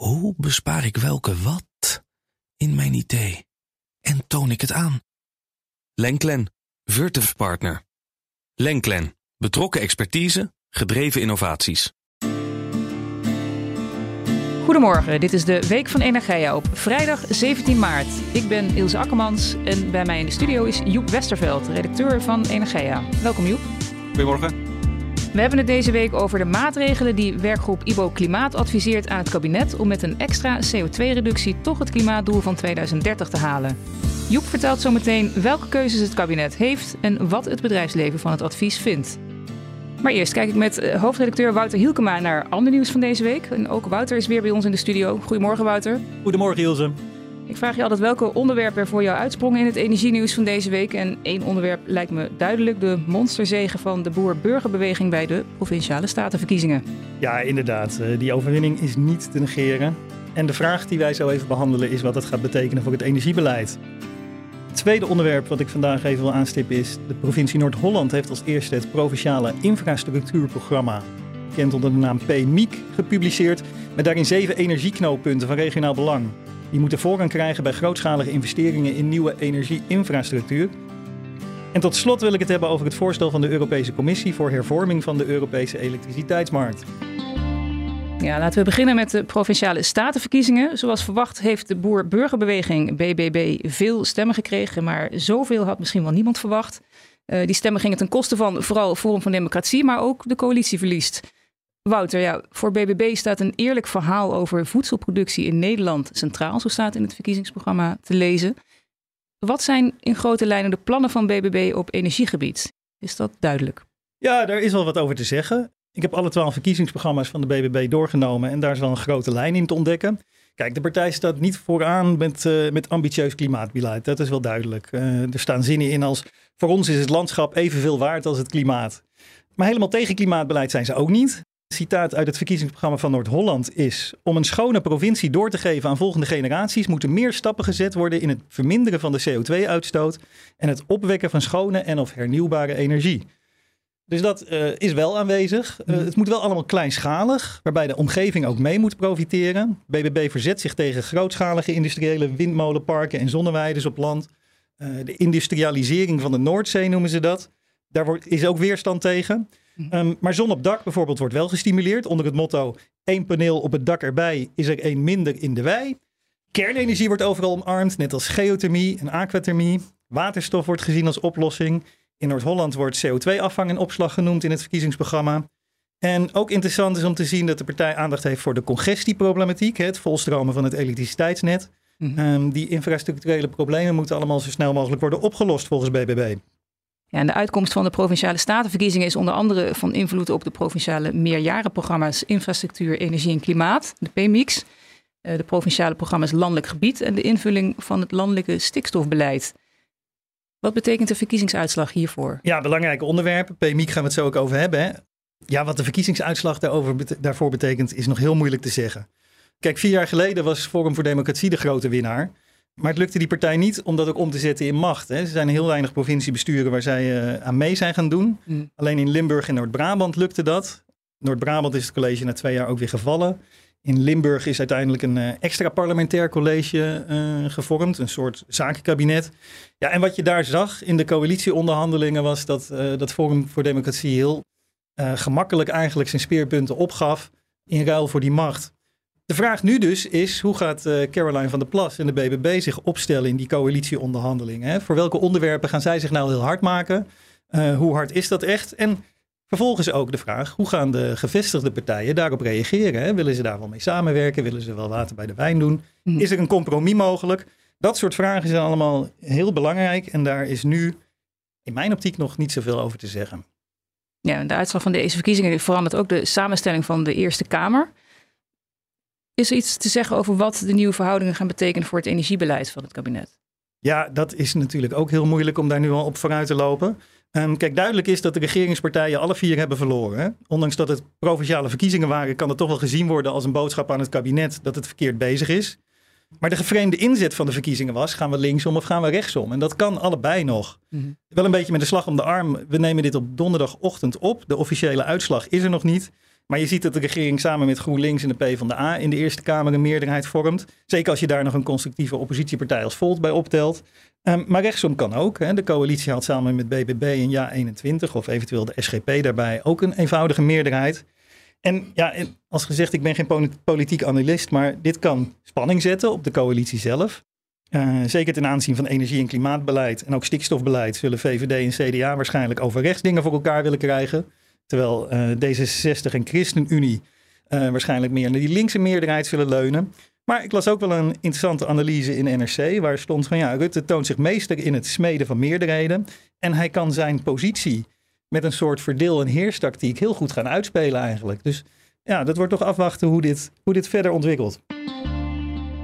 Hoe bespaar ik welke wat in mijn idee en toon ik het aan? Lenklen, Virtuf Partner. Lenklen, betrokken expertise, gedreven innovaties. Goedemorgen, dit is de Week van Energia op vrijdag 17 maart. Ik ben Ilse Akkermans en bij mij in de studio is Joep Westerveld, redacteur van Energia. Welkom Joep. Goedemorgen. We hebben het deze week over de maatregelen die werkgroep IBO Klimaat adviseert aan het kabinet om met een extra CO2-reductie toch het klimaatdoel van 2030 te halen. Joep vertelt zometeen welke keuzes het kabinet heeft en wat het bedrijfsleven van het advies vindt. Maar eerst kijk ik met eh, hoofdredacteur Wouter Hielkema naar ander nieuws van deze week. En ook Wouter is weer bij ons in de studio. Goedemorgen Wouter. Goedemorgen Ilse. Ik vraag je altijd welke onderwerpen er voor jou uitsprongen in het energienieuws van deze week. En één onderwerp lijkt me duidelijk: de monsterzegen van de boer-burgerbeweging bij de provinciale statenverkiezingen. Ja, inderdaad. Eh, die overwinning is niet te negeren. En de vraag die wij zo even behandelen is wat het gaat betekenen voor het energiebeleid. Het tweede onderwerp wat ik vandaag even wil aanstippen is: de provincie Noord-Holland heeft als eerste het provinciale infrastructuurprogramma, bekend onder de naam PMIC, gepubliceerd. Met daarin zeven energieknooppunten van regionaal belang. Die moeten voorrang krijgen bij grootschalige investeringen in nieuwe energieinfrastructuur. En tot slot wil ik het hebben over het voorstel van de Europese Commissie voor hervorming van de Europese elektriciteitsmarkt. Ja, laten we beginnen met de provinciale statenverkiezingen. Zoals verwacht heeft de boer-burgerbeweging BBB veel stemmen gekregen, maar zoveel had misschien wel niemand verwacht. Uh, die stemmen gingen ten koste van vooral Forum van Democratie, maar ook de coalitie verliest. Wouter, ja, voor BBB staat een eerlijk verhaal over voedselproductie in Nederland centraal, zo staat in het verkiezingsprogramma te lezen. Wat zijn in grote lijnen de plannen van BBB op energiegebied? Is dat duidelijk? Ja, daar is wel wat over te zeggen. Ik heb alle twaalf verkiezingsprogramma's van de BBB doorgenomen en daar is wel een grote lijn in te ontdekken. Kijk, de partij staat niet vooraan met, uh, met ambitieus klimaatbeleid. Dat is wel duidelijk. Uh, er staan zinnen in als: voor ons is het landschap evenveel waard als het klimaat. Maar helemaal tegen klimaatbeleid zijn ze ook niet citaat uit het verkiezingsprogramma van Noord-Holland is: Om een schone provincie door te geven aan volgende generaties, moeten meer stappen gezet worden in het verminderen van de CO2-uitstoot en het opwekken van schone en of hernieuwbare energie. Dus dat uh, is wel aanwezig. Uh, het moet wel allemaal kleinschalig, waarbij de omgeving ook mee moet profiteren. BBB verzet zich tegen grootschalige industriële windmolenparken en zonneweiden op land. Uh, de industrialisering van de Noordzee noemen ze dat. Daar wordt, is ook weerstand tegen. Um, maar zon op dak bijvoorbeeld wordt wel gestimuleerd onder het motto één paneel op het dak erbij is er één minder in de wei. Kernenergie wordt overal omarmd, net als geothermie en aquathermie. Waterstof wordt gezien als oplossing. In Noord-Holland wordt CO2-afvang en opslag genoemd in het verkiezingsprogramma. En ook interessant is om te zien dat de partij aandacht heeft voor de congestieproblematiek, het volstromen van het elektriciteitsnet. Mm um, die infrastructurele problemen moeten allemaal zo snel mogelijk worden opgelost volgens BBB. Ja, en de uitkomst van de provinciale statenverkiezingen is onder andere van invloed op de provinciale meerjarenprogramma's Infrastructuur, Energie en Klimaat, de PMIX, eh, de provinciale programma's Landelijk Gebied en de invulling van het landelijke stikstofbeleid. Wat betekent de verkiezingsuitslag hiervoor? Ja, belangrijke onderwerpen. PMIC gaan we het zo ook over hebben. Hè? Ja, wat de verkiezingsuitslag daarover, daarvoor betekent, is nog heel moeilijk te zeggen. Kijk, vier jaar geleden was Forum voor Democratie de grote winnaar. Maar het lukte die partij niet om dat ook om te zetten in macht. Hè. Er zijn heel weinig provinciebesturen waar zij uh, aan mee zijn gaan doen. Mm. Alleen in Limburg en Noord-Brabant lukte dat. Noord-Brabant is het college na twee jaar ook weer gevallen. In Limburg is uiteindelijk een uh, extra parlementair college uh, gevormd, een soort zakenkabinet. Ja, en wat je daar zag in de coalitieonderhandelingen was dat dat Forum voor Democratie heel gemakkelijk eigenlijk zijn speerpunten opgaf in ruil voor die macht. De vraag nu dus is, hoe gaat uh, Caroline van der Plas en de BBB zich opstellen in die coalitieonderhandelingen? Voor welke onderwerpen gaan zij zich nou heel hard maken? Uh, hoe hard is dat echt? En vervolgens ook de vraag, hoe gaan de gevestigde partijen daarop reageren? Hè? Willen ze daar wel mee samenwerken? Willen ze wel water bij de wijn doen? Mhm. Is er een compromis mogelijk? Dat soort vragen zijn allemaal heel belangrijk en daar is nu in mijn optiek nog niet zoveel over te zeggen. Ja, de uitslag van deze verkiezingen verandert ook de samenstelling van de Eerste Kamer. Is er iets te zeggen over wat de nieuwe verhoudingen gaan betekenen voor het energiebeleid van het kabinet? Ja, dat is natuurlijk ook heel moeilijk om daar nu al op vooruit te lopen. Um, kijk, duidelijk is dat de regeringspartijen alle vier hebben verloren. Hè? Ondanks dat het provinciale verkiezingen waren, kan het toch wel gezien worden als een boodschap aan het kabinet dat het verkeerd bezig is. Maar de geframeerde inzet van de verkiezingen was: gaan we linksom of gaan we rechtsom? En dat kan allebei nog. Mhm. Wel een beetje met de slag om de arm. We nemen dit op donderdagochtend op. De officiële uitslag is er nog niet. Maar je ziet dat de regering samen met GroenLinks en de PvdA in de Eerste Kamer een meerderheid vormt. Zeker als je daar nog een constructieve oppositiepartij als Volt bij optelt. Um, maar rechtsom kan ook. Hè. De coalitie had samen met BBB en Ja21 of eventueel de SGP daarbij ook een eenvoudige meerderheid. En ja, als gezegd, ik ben geen politiek analist, maar dit kan spanning zetten op de coalitie zelf. Uh, zeker ten aanzien van energie- en klimaatbeleid en ook stikstofbeleid zullen VVD en CDA waarschijnlijk over rechts dingen voor elkaar willen krijgen. Terwijl uh, D66 en ChristenUnie uh, waarschijnlijk meer naar die linkse meerderheid zullen leunen. Maar ik las ook wel een interessante analyse in NRC, waar stond van ja, Rutte toont zich meester in het smeden van meerderheden. En hij kan zijn positie met een soort verdeel- en heerstactiek heel goed gaan uitspelen eigenlijk. Dus ja, dat wordt toch afwachten hoe dit, hoe dit verder ontwikkelt.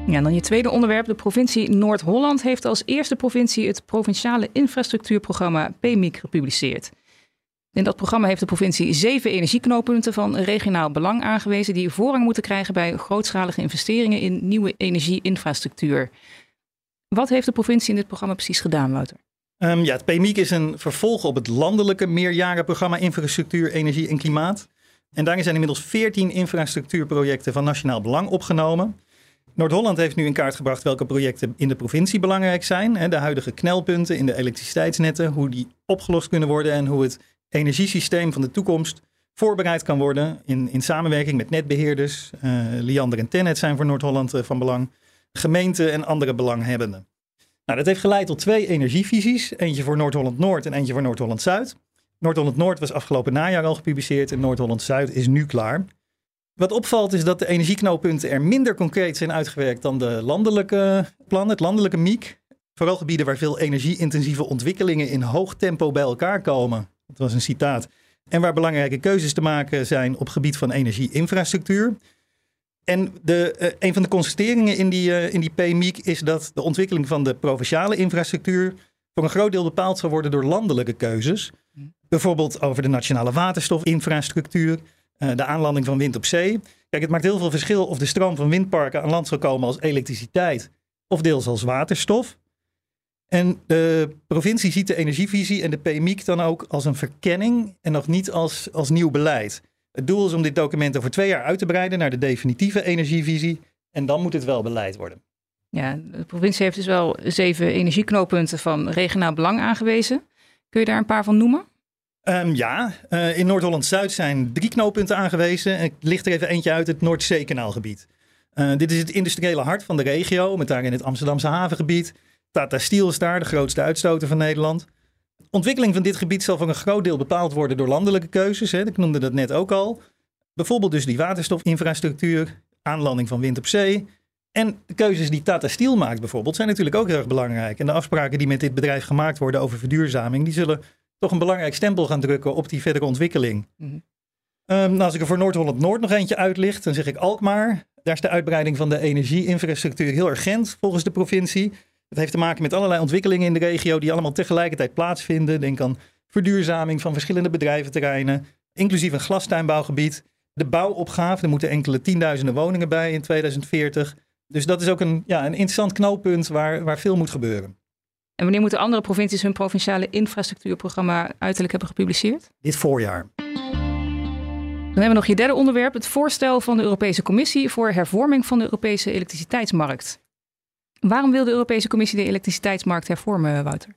Ja, dan je tweede onderwerp. De provincie Noord-Holland heeft als eerste provincie het provinciale infrastructuurprogramma PMIC gepubliceerd. In dat programma heeft de provincie zeven energieknooppunten van regionaal belang aangewezen die voorrang moeten krijgen bij grootschalige investeringen in nieuwe energieinfrastructuur. Wat heeft de provincie in dit programma precies gedaan, Wouter? Um, ja, het PMIC is een vervolg op het landelijke meerjarenprogramma Infrastructuur, Energie en Klimaat. En daarin zijn inmiddels 14 infrastructuurprojecten van nationaal belang opgenomen. Noord-Holland heeft nu in kaart gebracht welke projecten in de provincie belangrijk zijn. De huidige knelpunten in de elektriciteitsnetten, hoe die opgelost kunnen worden en hoe het energiesysteem van de toekomst voorbereid kan worden in, in samenwerking met netbeheerders. Uh, Liander en Tennet zijn voor Noord-Holland uh, van belang. Gemeenten en andere belanghebbenden. Nou, dat heeft geleid tot twee energievisies. Eentje voor Noord-Holland-Noord en eentje voor Noord-Holland-Zuid. Noord-Holland-Noord was afgelopen najaar al gepubliceerd en Noord-Holland-Zuid is nu klaar. Wat opvalt is dat de energieknooppunten er minder concreet zijn uitgewerkt dan de landelijke plan, het landelijke MIEK. Vooral gebieden waar veel energie-intensieve ontwikkelingen in hoog tempo bij elkaar komen. Dat was een citaat. En waar belangrijke keuzes te maken zijn op gebied van energieinfrastructuur. En de, uh, een van de constateringen in die, uh, in die PMIEK is dat de ontwikkeling van de provinciale infrastructuur voor een groot deel bepaald zal worden door landelijke keuzes. Bijvoorbeeld over de nationale waterstofinfrastructuur, uh, de aanlanding van wind op zee. Kijk, het maakt heel veel verschil of de stroom van windparken aan land zal komen als elektriciteit of deels als waterstof. En de provincie ziet de energievisie en de PMIEK dan ook als een verkenning en nog niet als, als nieuw beleid. Het doel is om dit document over twee jaar uit te breiden naar de definitieve energievisie. En dan moet het wel beleid worden. Ja, de provincie heeft dus wel zeven energieknooppunten van regionaal belang aangewezen. Kun je daar een paar van noemen? Um, ja, uh, in Noord-Holland-Zuid zijn drie knooppunten aangewezen. Ik licht er even eentje uit, het Noordzeekanaalgebied. Uh, dit is het industriële hart van de regio, met daarin het Amsterdamse havengebied. Tata Steel is daar, de grootste uitstoter van Nederland. Ontwikkeling van dit gebied zal voor een groot deel bepaald worden door landelijke keuzes. Hè. Ik noemde dat net ook al. Bijvoorbeeld dus die waterstofinfrastructuur, aanlanding van wind op zee. En de keuzes die Tata Steel maakt bijvoorbeeld zijn natuurlijk ook heel erg belangrijk. En de afspraken die met dit bedrijf gemaakt worden over verduurzaming, die zullen toch een belangrijk stempel gaan drukken op die verdere ontwikkeling. Mm -hmm. um, nou, als ik er voor Noord-Holland-Noord nog eentje uitlicht, dan zeg ik Alkmaar. Daar is de uitbreiding van de energieinfrastructuur heel urgent volgens de provincie. Het heeft te maken met allerlei ontwikkelingen in de regio die allemaal tegelijkertijd plaatsvinden. Denk aan verduurzaming van verschillende bedrijventerreinen, inclusief een glastuinbouwgebied. De bouwopgave, er moeten enkele tienduizenden woningen bij in 2040. Dus dat is ook een, ja, een interessant knooppunt waar, waar veel moet gebeuren. En wanneer moeten andere provincies hun provinciale infrastructuurprogramma uiterlijk hebben gepubliceerd? Dit voorjaar. Dan hebben we nog je derde onderwerp, het voorstel van de Europese Commissie voor hervorming van de Europese elektriciteitsmarkt. Waarom wil de Europese Commissie de elektriciteitsmarkt hervormen, Wouter?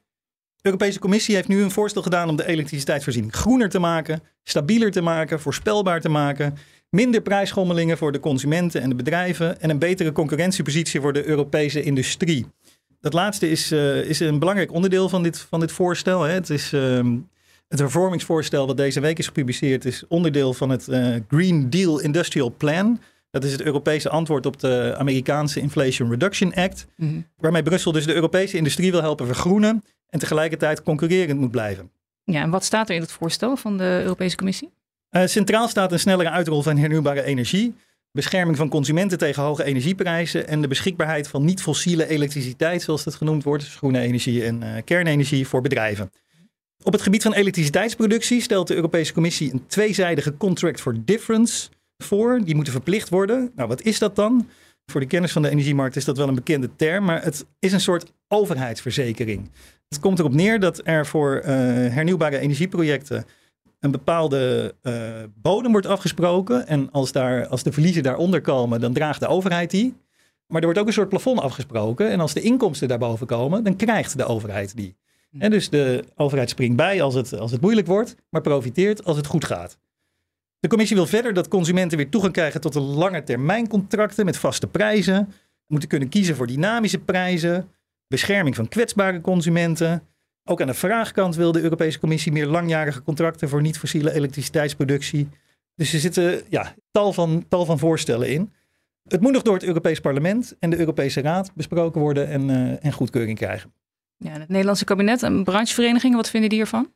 De Europese Commissie heeft nu een voorstel gedaan om de elektriciteitsvoorziening groener te maken, stabieler te maken, voorspelbaar te maken, minder prijsschommelingen voor de consumenten en de bedrijven en een betere concurrentiepositie voor de Europese industrie. Dat laatste is, uh, is een belangrijk onderdeel van dit, van dit voorstel. Hè. Het is uh, het hervormingsvoorstel wat deze week is gepubliceerd, is onderdeel van het uh, Green Deal Industrial Plan. Dat is het Europese antwoord op de Amerikaanse Inflation Reduction Act. Mm -hmm. Waarmee Brussel dus de Europese industrie wil helpen vergroenen en tegelijkertijd concurrerend moet blijven. Ja, en wat staat er in het voorstel van de Europese Commissie? Uh, centraal staat een snellere uitrol van hernieuwbare energie, bescherming van consumenten tegen hoge energieprijzen en de beschikbaarheid van niet-fossiele elektriciteit, zoals dat genoemd wordt, dus groene energie en uh, kernenergie voor bedrijven. Op het gebied van elektriciteitsproductie stelt de Europese Commissie een tweezijdige contract for difference voor. Die moeten verplicht worden. Nou, wat is dat dan? Voor de kennis van de energiemarkt is dat wel een bekende term, maar het is een soort overheidsverzekering. Het komt erop neer dat er voor uh, hernieuwbare energieprojecten een bepaalde uh, bodem wordt afgesproken. En als, daar, als de verliezen daaronder komen, dan draagt de overheid die. Maar er wordt ook een soort plafond afgesproken. En als de inkomsten daarboven komen, dan krijgt de overheid die. Hm. En dus de overheid springt bij als het, als het moeilijk wordt, maar profiteert als het goed gaat. De commissie wil verder dat consumenten weer toegang krijgen tot de lange termijn contracten met vaste prijzen. Moeten kunnen kiezen voor dynamische prijzen, bescherming van kwetsbare consumenten. Ook aan de vraagkant wil de Europese Commissie meer langjarige contracten voor niet-fossiele elektriciteitsproductie. Dus er zitten ja, tal, van, tal van voorstellen in. Het moet nog door het Europees Parlement en de Europese Raad besproken worden en, uh, en goedkeuring krijgen. Ja, het Nederlandse kabinet en brancheverenigingen, wat vinden die ervan?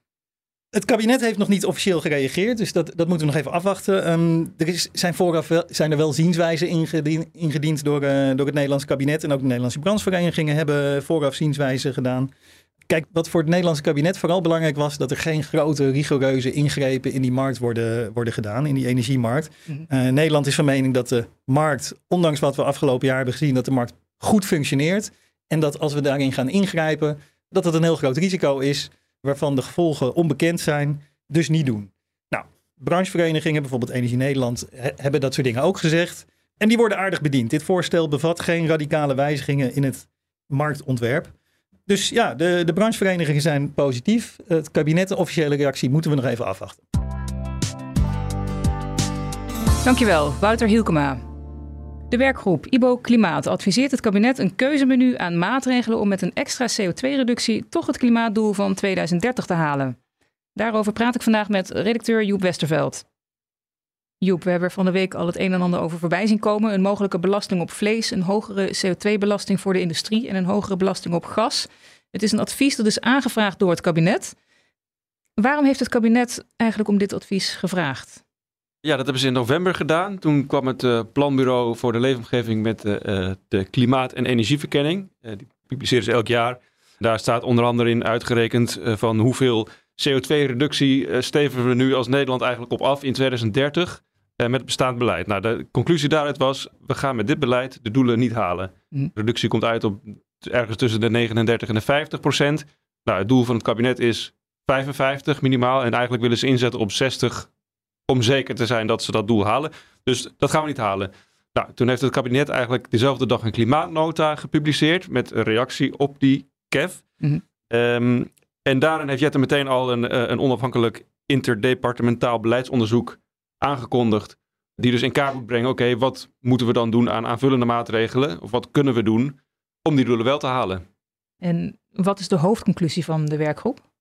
Het kabinet heeft nog niet officieel gereageerd, dus dat, dat moeten we nog even afwachten. Um, er is, zijn vooraf wel, zijn er wel zienswijzen ingediend, ingediend door, uh, door het Nederlandse kabinet. En ook de Nederlandse brancheverenigingen hebben vooraf zienswijzen gedaan. Kijk, wat voor het Nederlandse kabinet vooral belangrijk was, dat er geen grote rigoureuze ingrepen in die markt worden, worden gedaan, in die energiemarkt. uh, Nederland is van mening dat de markt, ondanks wat we afgelopen jaar hebben gezien, dat de markt goed functioneert. En dat als we daarin gaan ingrijpen, dat het een heel groot risico is, waarvan de gevolgen onbekend zijn, dus niet doen. Nou, brancheverenigingen, bijvoorbeeld Energie Nederland, hebben dat soort dingen ook gezegd. En die worden aardig bediend. Dit voorstel bevat geen radicale wijzigingen in het marktontwerp. Dus ja, de, de brancheverenigingen zijn positief. Het kabinet, de officiële reactie, moeten we nog even afwachten. Dankjewel, Wouter Hielkema. De werkgroep IBO Klimaat adviseert het kabinet een keuzemenu aan maatregelen om met een extra CO2-reductie toch het klimaatdoel van 2030 te halen. Daarover praat ik vandaag met redacteur Joep Westerveld. Joep, we hebben er van de week al het een en ander over voorbij zien komen. Een mogelijke belasting op vlees, een hogere CO2-belasting voor de industrie en een hogere belasting op gas. Het is een advies dat is aangevraagd door het kabinet. Waarom heeft het kabinet eigenlijk om dit advies gevraagd? Ja, dat hebben ze in november gedaan. Toen kwam het uh, Planbureau voor de Leefomgeving met uh, de klimaat- en energieverkenning. Uh, die publiceren ze elk jaar. Daar staat onder andere in uitgerekend van hoeveel CO2-reductie steven we nu als Nederland eigenlijk op af in 2030 met bestaand beleid. Nou, de conclusie daaruit was, we gaan met dit beleid de doelen niet halen. De mhm. reductie komt uit op ergens tussen de 39 en de 50 procent. Nou, het doel van het kabinet is 55 minimaal en eigenlijk willen ze inzetten op 60 om zeker te zijn dat ze dat doel halen. Dus dat gaan we niet halen. Nou, toen heeft het kabinet eigenlijk dezelfde dag een klimaatnota gepubliceerd met een reactie op die KEF. Mhm. Ehm, en daarin heeft Jette meteen al een, eh, een onafhankelijk interdepartementaal beleidsonderzoek aangekondigd. Die dus in kaart moet brengen, oké, wat moeten we dan doen aan aanvullende maatregelen? Of wat kunnen we doen om die doelen wel te halen? En wat is de hoofdconclusie van de werkgroep?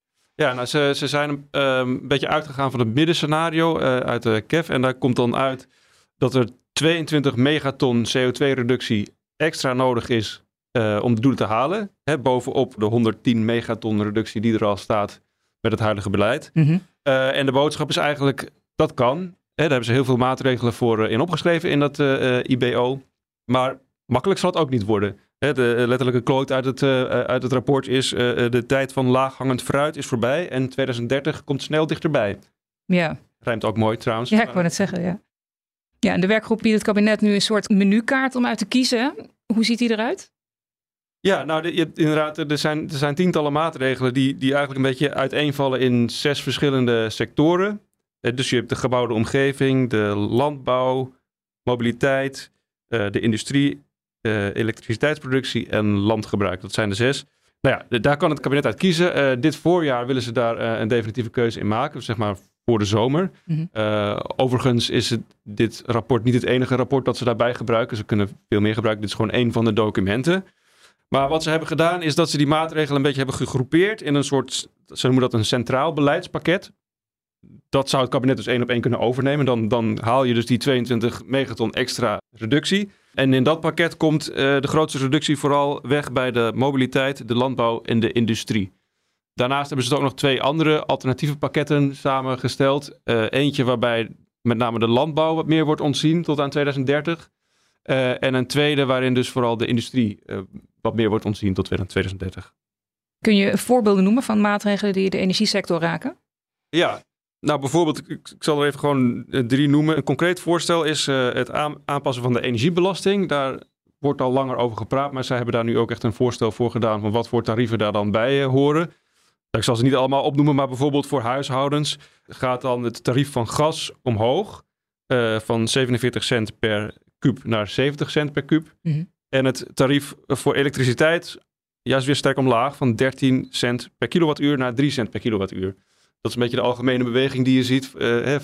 Ja, nou, ze, ze zijn um, een beetje uitgegaan van het middenscenario uh, uit de KEF. En daar komt dan uit dat er 22 megaton CO2-reductie extra nodig is uh, om de doelen te halen. Hè, bovenop de 110 megaton reductie die er al staat met het huidige beleid. Mm -hmm. uh, en de boodschap is eigenlijk, dat kan. Hè, daar hebben ze heel veel maatregelen voor in opgeschreven in dat IBO. Maar makkelijk zal het ook niet worden. De letterlijke quote uit het, uh, uit het rapport is: uh, de tijd van laaghangend fruit is voorbij en 2030 komt snel dichterbij. Ja. Rijmt ook mooi trouwens. Ja, ik wou het zeggen, ja. Ja, en de werkgroep biedt het kabinet nu een soort menukaart om uit te kiezen. Hoe ziet die eruit? Ja, nou, je, inderdaad, er zijn, er zijn tientallen maatregelen die, die eigenlijk een beetje uiteenvallen in zes verschillende sectoren. Dus je hebt de gebouwde omgeving, de landbouw, mobiliteit, de industrie uh, elektriciteitsproductie en landgebruik. Dat zijn de zes. Nou ja, daar kan het kabinet uit kiezen. Uh, dit voorjaar willen ze daar uh, een definitieve keuze in maken, zeg maar voor de zomer. Mm -hmm. overigens is het, dit rapport niet het enige rapport dat ze daarbij gebruiken. Ze kunnen veel meer gebruiken. Dit is gewoon één van de documenten. Maar wat ze hebben gedaan is dat ze die maatregelen een beetje hebben gegroepeerd in een soort, ze noemen dat een centraal beleidspakket. Dat zou het kabinet dus één op één kunnen overnemen. Dan, dan haal je dus die 22 megaton extra reductie. En in dat pakket komt uh, de grootste reductie vooral weg bij de mobiliteit, de landbouw en de industrie. Daarnaast hebben ze ook nog twee andere alternatieve pakketten samengesteld. Uh, eentje waarbij met name de landbouw wat meer wordt ontzien tot aan 2030. Uh, eh, en een tweede waarin dus vooral de industrie wat meer wordt ontzien tot 2030. Kun je voorbeelden noemen van maatregelen die de energiesector raken? Ja, nou, bijvoorbeeld, ik, zal er even gewoon eh, drie noemen. Een concreet voorstel is uh, het aanpassen van de energiebelasting. Daar wordt al langer over gepraat, maar zij hebben daar nu ook echt een voorstel voor gedaan van wat voor tarieven daar dan bij uh, horen. Ik zal ze niet allemaal opnoemen, maar bijvoorbeeld voor huishoudens gaat dan het tarief van gas omhoog. Uh, van 47 cent per kuub naar 70 cent per kuub. Mhm. En het tarief voor elektriciteit juist weer sterk omlaag van 13 cent per kilowattuur naar 3 cent per kilowattuur. Dat is een beetje de algemene beweging die je ziet. Eh, eh,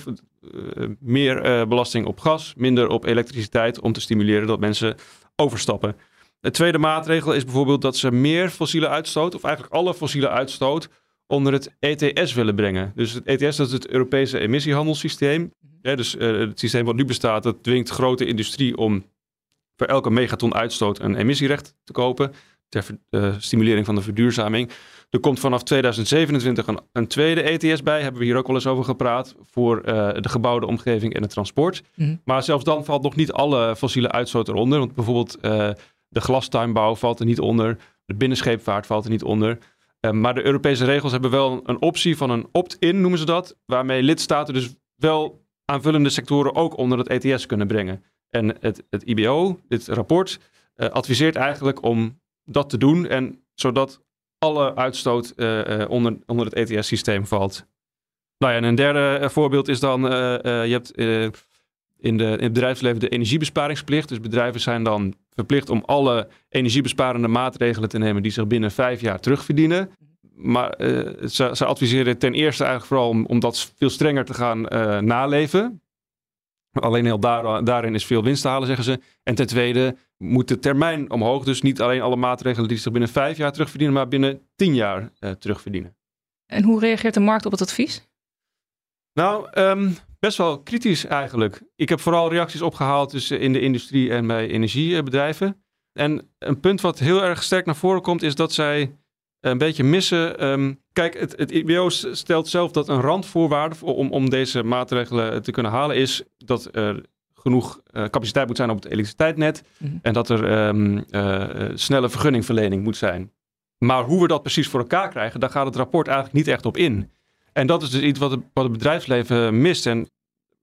meer eh, belasting op gas, minder op elektriciteit om te stimuleren dat mensen overstappen. De tweede maatregel is bijvoorbeeld dat ze meer fossiele uitstoot, of eigenlijk alle fossiele uitstoot, onder het ETS willen brengen. Dus het ETS dat is het Europese emissiehandelssysteem. Ja, dus het systeem wat nu bestaat, dat dwingt grote industrie om voor elke megaton uitstoot een emissierecht te kopen. Ter stimulering van de verduurzaming. Er komt vanaf 2027 een, een tweede ETS bij. Hebben we hier ook wel eens over gepraat. Voor eh, de gebouwde omgeving en het transport. Mhm. Maar zelfs dan valt nog niet alle fossiele uitstoot eronder. Want bijvoorbeeld eh, de glastuinbouw valt er niet onder. De binnenscheepvaart valt er niet onder. Eh, maar de Europese regels hebben wel een optie van een opt-in, noemen ze dat. Waarmee lidstaten dus wel aanvullende sectoren ook onder het ETS kunnen brengen. En het, het IBO, dit rapport, adviseert eigenlijk om dat te doen. En zodat alle uitstoot eh, eh, onder, onder het ETS-systeem valt. Nou ja, en een derde eh, voorbeeld is dan, je hebt in, de, in het bedrijfsleven de energiebesparingsplicht. Dus bedrijven zijn dan verplicht om alle energiebesparende maatregelen te nemen die zich binnen vijf jaar terugverdienen. Maar ze, ze adviseren ten eerste eigenlijk vooral om, om dat veel strenger te gaan naleven. Alleen al daar, daarin is veel winst te halen, zeggen ze. En ten tweede moet de termijn omhoog. Dus niet alleen alle maatregelen die zich binnen vijf jaar terugverdienen, maar binnen tien jaar eh, terugverdienen. En hoe reageert de markt op het advies? Nou, ehm, best wel kritisch eigenlijk. Ik heb vooral reacties opgehaald tussen in de industrie en bij energiebedrijven. En een punt wat heel erg sterk naar voren komt, is dat zij een beetje missen. ehm, kijk, het, het IBO stelt zelf dat een randvoorwaarde voor- om, om deze maatregelen te kunnen halen is dat er genoeg eh, capaciteit moet zijn op het elektriciteitsnet Mhm. en dat er ehm, eh, eh, snelle vergunningverlening moet zijn. Maar hoe we dat precies voor elkaar krijgen, daar gaat het rapport eigenlijk niet echt op in. En dat is dus iets wat het, wat het bedrijfsleven mist. En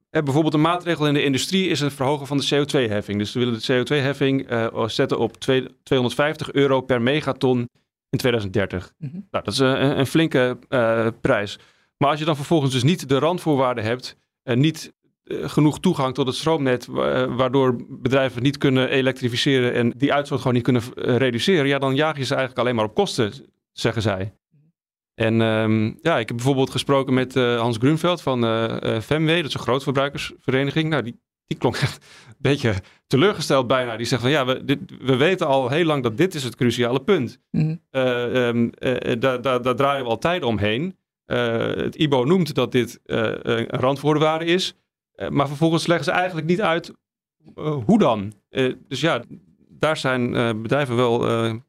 eh, bijvoorbeeld een maatregel in de industrie is het verhogen van de CO2-heffing. Dus we willen de CO2-heffing eh, zetten op twee- 250 euro per megaton in 2030. Mhm. Nou, dat is een, een flinke eh, prijs. Maar als je dan vervolgens dus niet de randvoorwaarden hebt en niet eh, genoeg toegang tot het stroomnet, wa- eh, waardoor bedrijven niet kunnen elektrificeren en die uitstoot gewoon niet kunnen eh, reduceren, ja, dan jaag je ze eigenlijk alleen maar op kosten, zeggen zij. En ehm, ja, ik heb bijvoorbeeld gesproken met eh, Hans Grunveld van eh eh FEMW, dat is een grootverbruikersvereniging. Nou, die, die klonk echt een beetje teleurgesteld bijna. Die zegt van ja, we, dit, we weten al heel lang dat dit is het cruciale punt. Eh, daar, draaien we al tijden omheen. Eh, het IBO noemt dat dit een randvoorwaarde is. Maar vervolgens leggen ze eigenlijk niet uit hoe dan. Dus ja, daar zijn bedrijven wel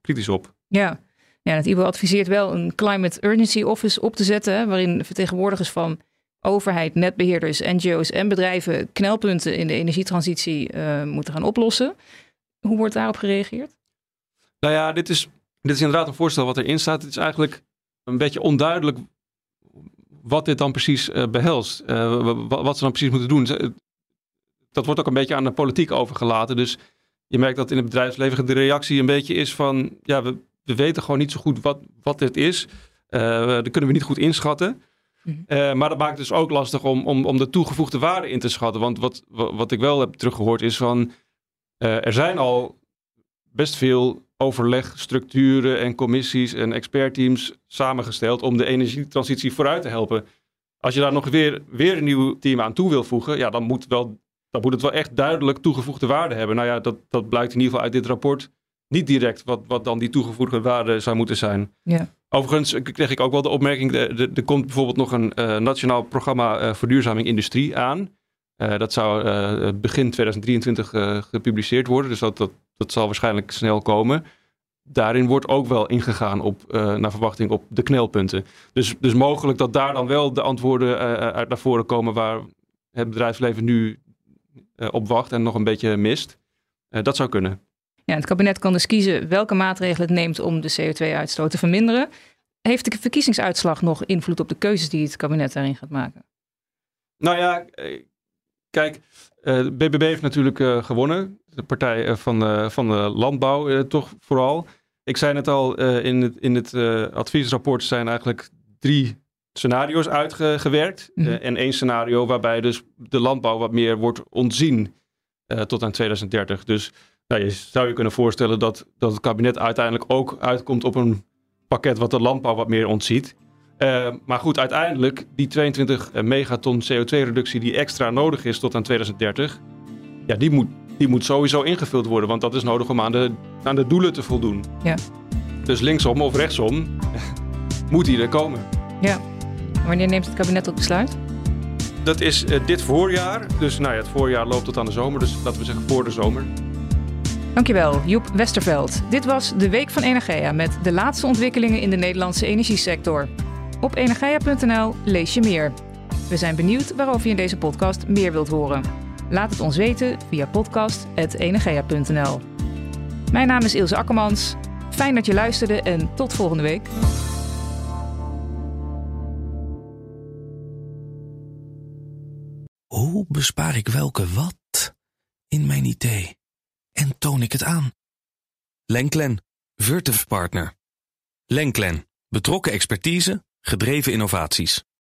kritisch op. Ja. ja, het IBO adviseert wel een Climate Urgency Office op te zetten, waarin vertegenwoordigers van overheid, netbeheerders, NGO's en bedrijven knelpunten in de energietransitie eh, moeten gaan oplossen. Hoe wordt daarop gereageerd? Nou ja, dit is, dit is inderdaad een voorstel wat erin staat. Het is eigenlijk een beetje onduidelijk wat dit dan precies eh, behelst. Eh, wa- wa- wat ze dan precies moeten doen. Dat wordt ook een beetje aan de politiek overgelaten. Dus je merkt dat in het bedrijfsleven de reactie een beetje is van... ja, we, we weten gewoon niet zo goed wat, wat dit is. Dat kunnen we niet goed inschatten. Mhm. Eh, maar dat maakt het dus ook lastig om, om, om de toegevoegde waarde in te schatten. Want wat, wat, ik wel heb teruggehoord is van... eh, er zijn al best veel overlegstructuren en commissies en expertteams samengesteld om de energietransitie vooruit te helpen. Als je daar nog weer, weer een nieuw team aan toe wil voegen, ja, dan moet, wel, dan moet het wel echt duidelijk toegevoegde waarde hebben. Nou ja, dat, dat blijkt in ieder geval uit dit rapport niet direct wat, wat dan die toegevoegde waarde zou moeten zijn. Ja. Overigens kreeg ik ook wel de opmerking, er, komt bijvoorbeeld nog een eh, nationaal programma eh, verduurzaming industrie aan. Eh, dat zou begin 2023 eh, gepubliceerd worden, dus dat, dat, dat zal waarschijnlijk snel komen. Daarin wordt ook wel ingegaan op, naar verwachting op de knelpunten. Dus, dus mogelijk dat daar dan wel de antwoorden uit naar voren komen waar het bedrijfsleven nu op wacht en nog een beetje mist. Dat zou kunnen. Ja, het kabinet kan dus kiezen welke maatregelen het neemt om de CO2-uitstoot te verminderen. Heeft de verkiezingsuitslag nog invloed op de keuzes die het kabinet daarin gaat maken? Nou ja, eh, kijk, eh, de BBB heeft natuurlijk eh, gewonnen. De partij van, de, van de landbouw toch vooral. Ik zei net al, in het, in het adviesrapport zijn eigenlijk drie scenario's uitgewerkt. Mhm. En één scenario waarbij dus de landbouw wat meer wordt ontzien tot aan 2030. Dus nou, je zou je kunnen voorstellen dat, dat het kabinet uiteindelijk ook uitkomt op een pakket wat de landbouw wat meer ontziet. Eh, maar goed, uiteindelijk die 22 megaton CO2-reductie die extra nodig is tot aan 2030, ja, die moet, die moet sowieso ingevuld worden, want dat is nodig om aan de, aan de doelen te voldoen. Ja. Dus linksom of rechtsom moet die er komen. Wanneer neemt het kabinet dat besluit? Dat is eh, dit voorjaar. Dus nou ja, het voorjaar loopt tot aan de zomer. Dus laten we zeggen voor de zomer. Dankjewel, Joep Westerveld. Dit was de Week van Energia met de laatste ontwikkelingen in de Nederlandse energiesector. Op energia.nl lees je meer. We zijn benieuwd waarover je in deze podcast meer wilt horen. Laat het ons weten via podcast.energia.nl. Mijn naam is Ilse Akkermans. Fijn dat je luisterde en tot volgende week. Hoe bespaar ik welke wat in mijn idee? En toon ik het aan? Lenklen, Virtuf Partner. Lenklen, betrokken expertise, gedreven innovaties.